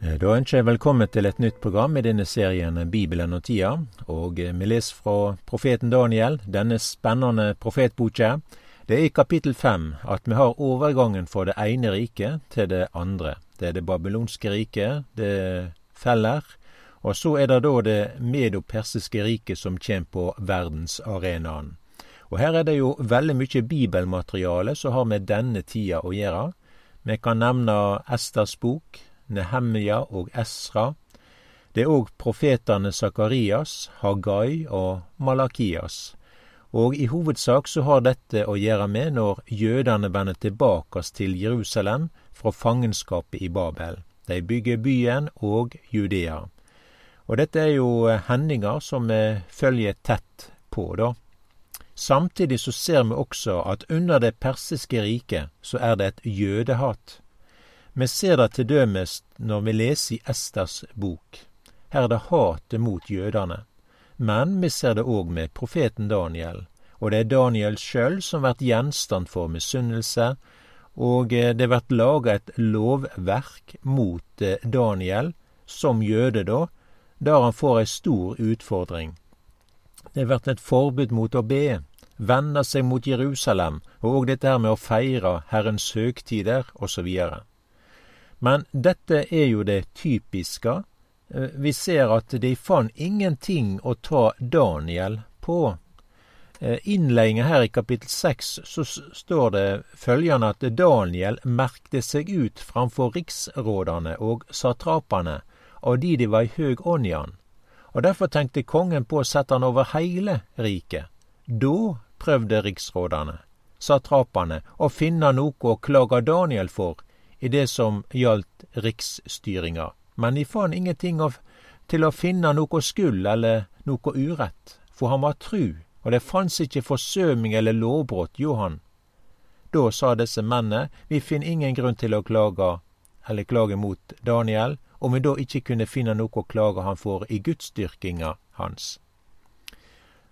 Da ønsker jeg velkommen til et nytt program i denne serien Bibelen og tida. Og vi leser fra profeten Daniel, denne spennende profetboka. Det er i kapittel fem at vi har overgangen fra det ene riket til det andre. Det er det babylonske riket, det feller. Og så er det da det medopersiske riket som kommer på verdensarenaen. Og her er det jo veldig mye bibelmateriale som har med denne tida å gjøre. Vi kan nevne Esters bok, Nehemja og Esra. Det er òg profetene Sakarias, Hagai og Malakias. Og i hovedsak så har dette å gjøre med når jødene vender tilbake til Jerusalem fra fangenskapet i Babel. De bygger byen og Judea. Og dette er jo hendinger som vi følger tett på, da. Samtidig så ser vi også at under det persiske riket så er det et jødehat. Vi ser det til dømes når vi leser i Esters bok. Her er det hatet mot jødene. Men vi ser det òg med profeten Daniel. Og det er Daniel sjøl som blir gjenstand for misunnelse, og eh, det blir laga et lovverk mot eh, Daniel, som jøde da, der han får ei stor utfordring. Det blir et forbud mot å be, vende seg mot Jerusalem, og òg dette her med å feire Herrens høgtider, osv. Men dette er jo det typiske. Eh, vi ser at de fant ingenting å ta Daniel på. Eh, innledninga her i kapittel seks så står det følgende at Daniel merkte seg ut framfor riksrådene og satrapene av de de var i høg ånd i han. Og derfor tenkte kongen på å sette han over heile riket. Da prøvde riksrådene, satrapene, å finne noe å klage Daniel for i det som gjaldt riksstyringa, men de fant ingenting av, til å finne noe skyld eller noe urett, for han var tru, og det fanns ikke forsøming eller lovbrott Johan. han. Da sa disse mennene, vi finner ingen grunn til å klage eller klage mot Daniel, om vi da ikke kunne finne noe å klage han for i gudsdyrkinga hans.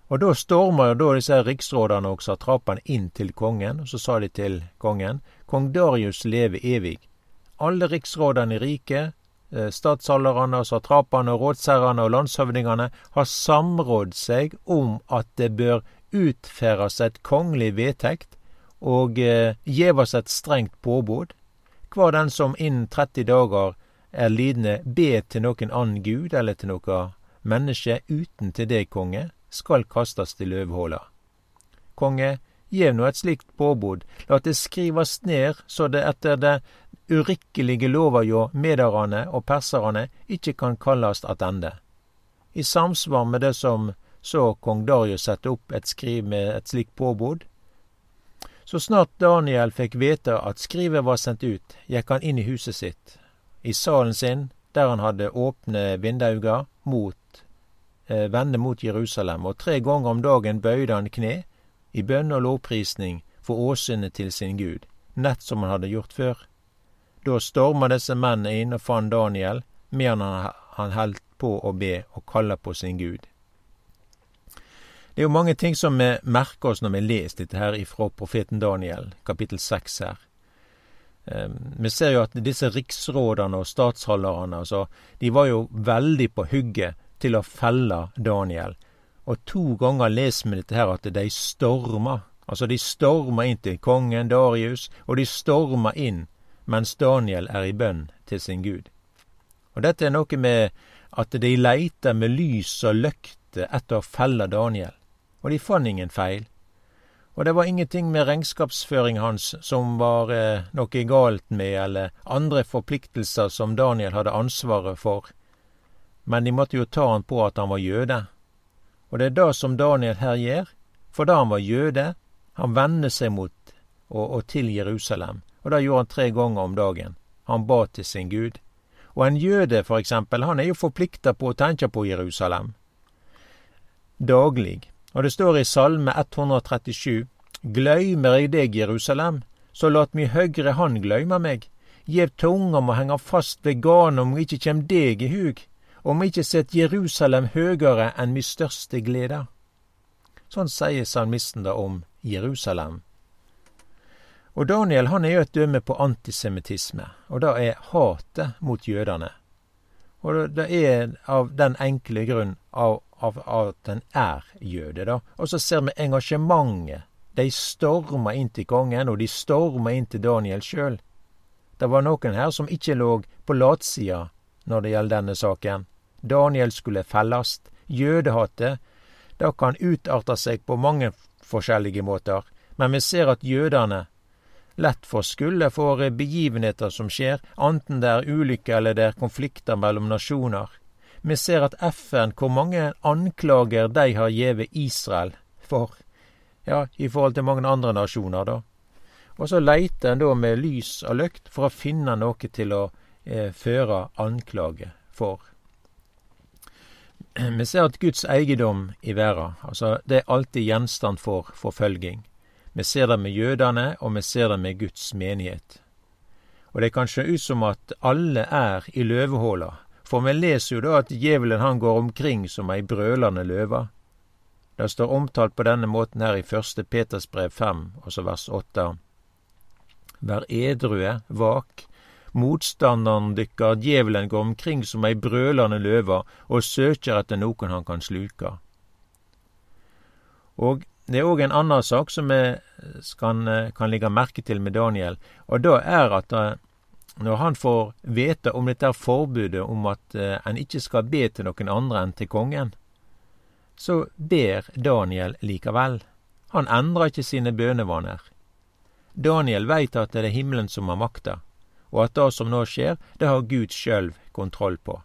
Og da storma da disse riksrådene og satrapene inn til kongen, og så sa de til kongen, kong Darius leve evig. Alle riksrådene i riket, eh, statsalderne og satrapene og rådsherrene og landshøvdingene har samrådd seg om at det bør utferdes et kongelig vedtekt og eh, gjeves et strengt påbud. Hver den som innen 30 dager er lidende, be til noen annen gud eller til noe menneske uten til deg, konge, skal kastes til løvhåla. Konge, gjev nå et slikt påbud, la det skrivast ned så det etter det urikkelige lova hjå medarane og persarane ikkje kan kallast attende. I samsvar med det som så kong Darius sette opp et skriv med et slikt påbud. Så snart Daniel fikk vite at skrivet var sendt ut, gikk han inn i huset sitt, i salen sin, der han hadde åpne vindauger mot vende mot Jerusalem, og tre ganger om dagen bøyde han kne i bønn og lovprisning for åsynet til sin Gud, nett som han hadde gjort før. Da storma disse mennene inn og fant Daniel, medan han, holdt på å be og kalle på sin Gud. Det er jo mange ting som vi merker oss når vi leser dette her ifra profeten Daniel, kapittel seks her. Um, vi ser jo at disse riksrådene og statsholderne, altså, de var jo veldig på hugget til å felle Daniel. Og to ganger leser vi dette her at de storma. Altså, de storma inn til kongen Darius, og de storma inn mens Daniel er i bønn til sin Gud. Og dette er noe med at de leiter med lys og løkte etter å felle Daniel, og de fant ingen feil. Og det var ingenting med regnskapsføring hans som var eh, noe galt med, eller andre forpliktelser som Daniel hadde ansvaret for men de måtte jo ta han på at han var jøde. Og det er det som Daniel her gjør, for da han var jøde, han vender seg mot og, og til Jerusalem, og det gjorde han tre ganger om dagen. Han ba til sin Gud. Og en jøde, for eksempel, han er jo forplikta på å tenke på Jerusalem. Daglig. Og det står i Salme 137, Gløymer eg deg, Jerusalem, så lat mi høgre hand gløyme meg. Gjev tunga må henge fast ved garnet om ikkje kjem deg i hug om ikkje sett Jerusalem høgare enn mi største glede. Sånn sier salmisten da om Jerusalem. Og Daniel han er jo et dømme på antisemittisme, og det er hatet mot jødene. Og det er av den enkle grunn av, av, av at en er jøde, da. Og så ser vi engasjementet. De storma inn til kongen, og de storma inn til Daniel sjøl. Det var noen her som ikke lå på latsida når det gjelder denne saken. Daniel skulle fellast. Jødehatet, det kan utarte seg på mange forskjellige måter, men vi ser at jødene lett får skylde for begivenheter som skjer, enten det er ulykker eller det er konflikter mellom nasjoner. Vi ser at FN, hvor mange anklager de har gjeve Israel for, ja, i forhold til mange andre nasjoner, da. Og så leiter en da med lys og løkt for å finne noe til å eh, føre anklage for. Vi ser at Guds eiendom i verden, altså det er alltid gjenstand for forfølging. Vi ser det med jødene, og vi ser det med Guds menighet. Og det kan se ut som at alle er i løvehåla, for vi leser jo da at djevelen han går omkring som ei brølende løve. Det står omtalt på denne måten her i første Peters brev fem, altså vers åtte. Vær edrue, vak. Motstanderen dykkar, djevelen, går omkring som ei brølende løve og søker etter noen han kan sluke. Og det er òg en annen sak som vi kan, kan legge merke til med Daniel, og da er at eh, når han får vite om dette forbudet om at uh, en ikke skal be til noen andre enn til kongen, så ber Daniel likevel. Han endrer ikke sine bønevaner. Daniel veit at det er himmelen som har makta, og at det som nå skjer, det har Gud sjølv kontroll på.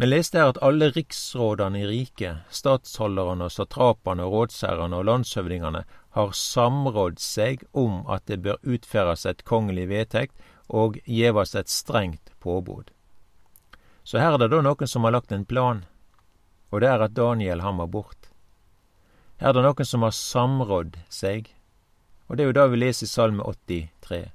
Vi leste her at alle riksrådene i riket, statsholderne satrapene rådsherrene og landshøvdingene har samrådd seg om at det bør utføres et kongelig vedtekt og gjeves et strengt påbud. Så her er det da noen som har lagt en plan, og det er at Daniel han var bort. Her er det noen som har samrådd seg, og det er jo da vi leser i Salme 83.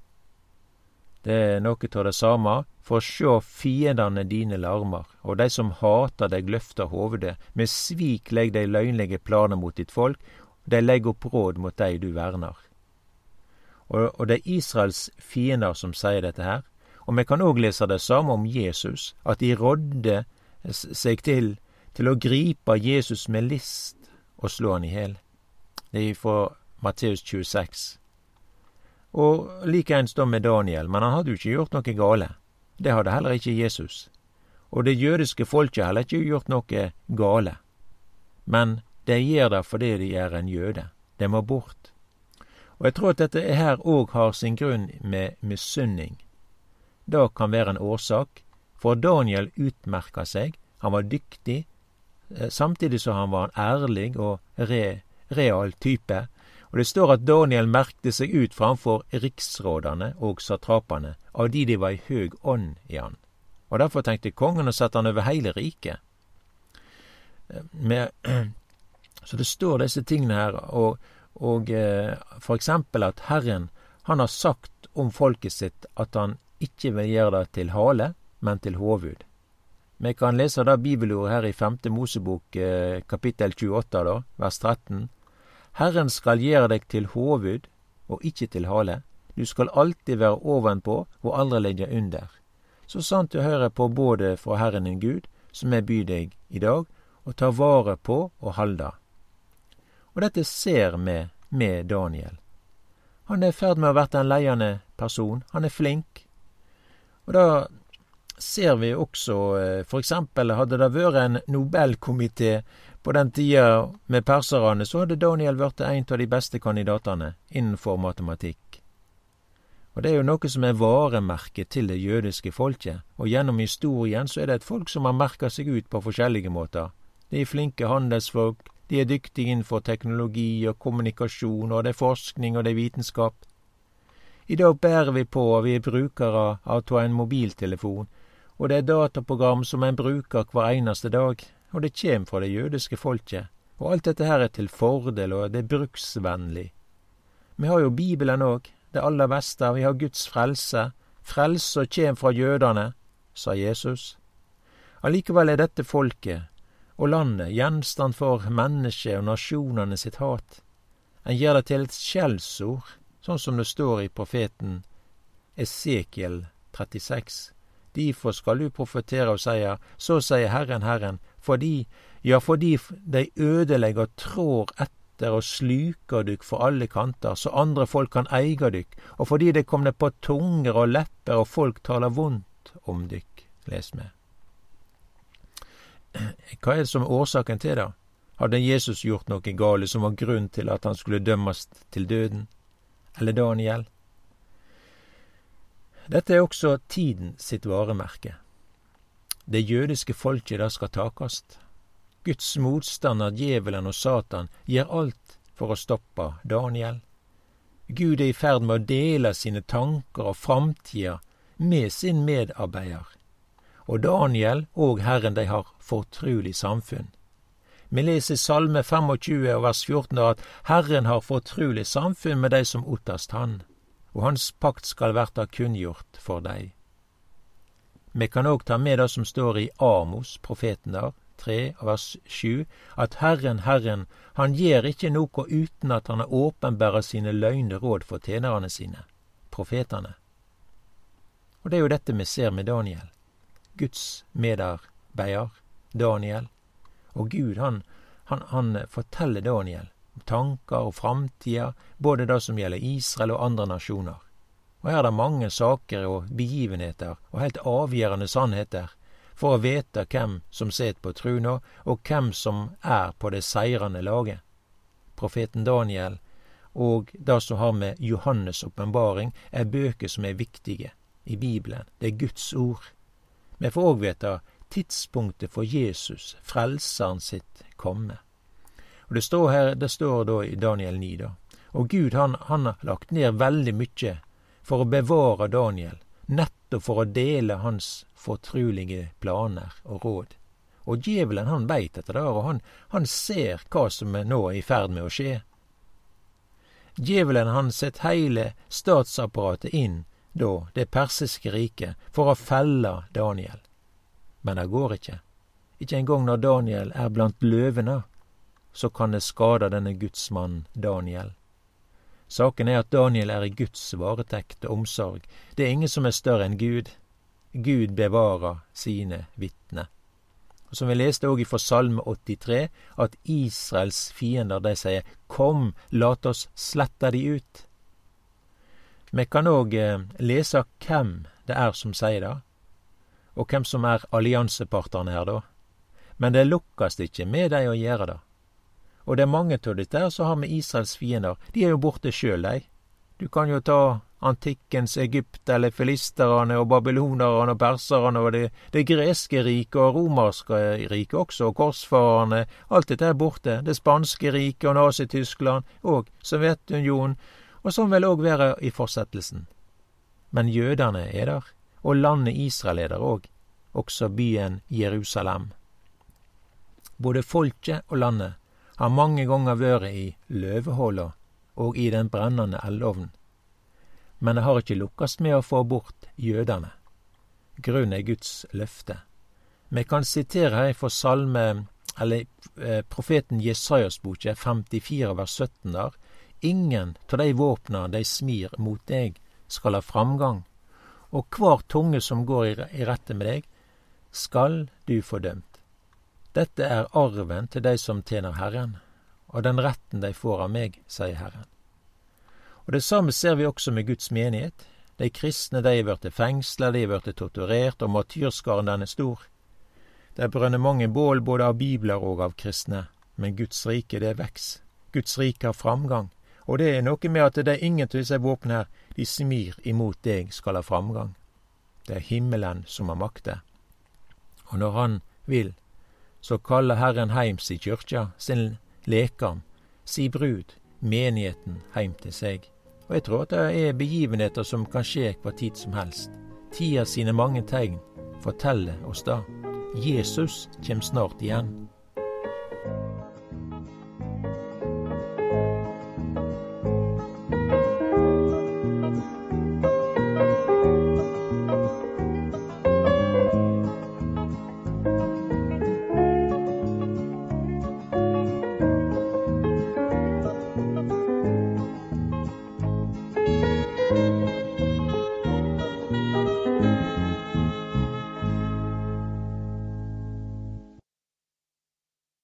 Det er noe av det samme. For sjå fiendane dine larmer, og dei som hater deg løfter hovedet. Med svik legg dei løgnlege planer mot ditt folk, dei legg opp råd mot dei du verner. Og, og det er Israels fiender som sier dette her. Og vi kan òg lese det samme om Jesus, at de rådde seg til til å gripe Jesus med list og slå han i hjel. Det er fra Matteus 26. Og likeens da med Daniel, men han hadde jo ikke gjort noe gale. Det hadde heller ikke Jesus. Og det jødiske folket heller ikke gjort noe gale. Men de gjør det fordi de er en jøde. De må bort. Og jeg tror at dette her òg har sin grunn med misunning. Det kan være en årsak, for Daniel utmerka seg. Han var dyktig, eh, samtidig som han var en ærlig og re, real type og det står at Daniel merkte seg ut framfor riksrådene og satrapene, av de de var i høg ånd i han. Og derfor tenkte kongen å sette han over hele riket. så det står disse tingene her, og, og eh, for eksempel at Herren, han har sagt om folket sitt at han ikke vil gjøre det til hale, men til hovud. Vi kan lese da bibelordet her i femte Mosebok eh, kapittel 28, da, vers 13. Herren skal gjere deg til hovud og ikkje til hale. Du skal alltid være ovenpå og aldri legge under. Så sant du hører på både fra Herren din Gud, som jeg byr deg i dag, og ta vare på og halda. Og dette ser vi med Daniel. Han er i ferd med å bli en leiende person. Han er flink. Og da ser vi også, eh, for eksempel hadde det vært en Nobelkomité på den tida med perserne, så hadde Daniel blitt en av de beste kandidatene innenfor matematikk. Og det er jo noe som er varemerket til det jødiske folket, og gjennom historien så er det et folk som har merka seg ut på forskjellige måter. De er flinke handelsfolk, de er dyktige innenfor teknologi og kommunikasjon, og det er forskning og det er vitenskap. I dag bærer vi på, og vi er brukere av en mobiltelefon, og det er dataprogram som en bruker hver eneste dag og det kjem fra det jødiske folket, og alt dette her er til fordel, og det er bruksvennlig. Vi har jo Bibelen òg, det aller beste, vi har Guds frelse, frelse kjem fra jødene, sa Jesus. Allikevel er dette folket og landet gjenstand for mennesket og nasjonene sitt hat. En gjør det til et skjellsord, sånn som det står i profeten Esekiel 36. Derfor skal du profetere og seie, så sier Herren, Herren, fordi, ja, fordi de ødelegger trår etter og sluker dykk for alle kanter, så andre folk kan eige dykk, og fordi det kom på tunger og lepper og folk taler vondt om dykk. Les med. Hva er det som er årsaken til det? Hadde Jesus gjort noe galt som var grunn til at han skulle dømmes til døden? Eller Daniel? Dette er også tiden sitt varemerke. Det jødiske folket da skal takast. Guds motstander, djevelen og Satan, gjør alt for å stoppe Daniel. Gud er i ferd med å dele sine tanker og framtida med sin medarbeider. Og Daniel og Herren, de har fortrulig samfunn. Vi leser Salme 25 og vers 14 at Herren har fortrulig samfunn med dei som ottast Han og hans pakt skal verta kunngjort for dei. Me kan òg ta med det som står i Amos, profeten der, 3 vers 7, at Herren, Herren, han gjer ikkje noko uten at han har åpenbæra sine løgne råd for tjenerne sine, profetane. Og det er jo dette vi ser med Daniel. Guds medarbeider, Daniel. Og Gud, han, han, han forteller Daniel tanker og framtida, både det som gjelder Israel og andre nasjoner. Og her er det mange saker og begivenheter og helt avgjørende sannheter for å vite hvem som sitter på truna, og hvem som er på det seirende laget. Profeten Daniel og det som har med Johannes' åpenbaring, er bøker som er viktige i Bibelen. Det er Guds ord. Vi får òg vite tidspunktet for Jesus, frelseren sitt, komme. Og Det står her, det står da i Daniel 9, da. Og Gud han, han har lagt ned veldig mye for å bevare Daniel, nettopp for å dele hans fortrulige planer og råd. Og djevelen han veit dette der, og han, han ser hva som er nå i ferd med å skje. Djevelen han setter heile statsapparatet inn, da, det persiske riket, for å felle Daniel. Men det går ikke. Ikke engang når Daniel er blant løvene så kan det skade denne gudsmannen Daniel. Saken er at Daniel er i Guds varetekt og omsorg. Det er ingen som er større enn Gud. Gud bevarer sine vitner. Som vi leste òg fra Salme 83, at Israels fiender de sier Kom, lat oss slette de ut. Vi kan òg eh, lese hvem det er som sier det, og hvem som er alliansepartnerne her, da. Men det lukkast ikke med dei å gjøre det. Og det er mange av dette Og som har med Israels fiender. De er jo borte sjøl, de. Du kan jo ta antikkens Egypt eller filisterne og babylonerne og perserne og det, det greske riket og romerske riket også, og korsfarerne. Alt dette er borte. Det spanske riket og Nazi-Tyskland og Sovjetunionen, og sånn vil òg være i fortsettelsen. Men jødene er der, og landet Israel er der òg, også byen Jerusalem. Både folket og landet har mange ganger vært i løvehola og i den brennende eldovnen, men det har ikke lukkast med å få bort jødene. Grunnen er Guds løfte. Vi kan sitere her fra salme, eller eh, profeten Jesajas boke 54 vers 17 der. Ingen av de våpna de smir mot deg, skal ha framgang, og hver tunge som går i rette med deg, skal du få dømt. Dette er arven til de som tjener Herren, og den retten de får av meg, sier Herren. Og Det samme ser vi også med Guds menighet. De kristne de er blitt fengsla, de er blitt torturert, og martyrskaren den er stor. Det brønner mange bål både av bibler og av kristne, men Guds rike det veks. Guds rike har framgang, og det er noe med at det er ingen av disse våpnene her, de smir imot deg skal ha framgang. Det er himmelen som har makte. Og når Han vil, så kaller Herren heim si kyrkja, sin lekam, si brud, menigheten, heim til seg. Og jeg tror at det er begivenheter som kan skje hva tid som helst. Tida sine mange tegn forteller oss da. Jesus kjem snart igjen.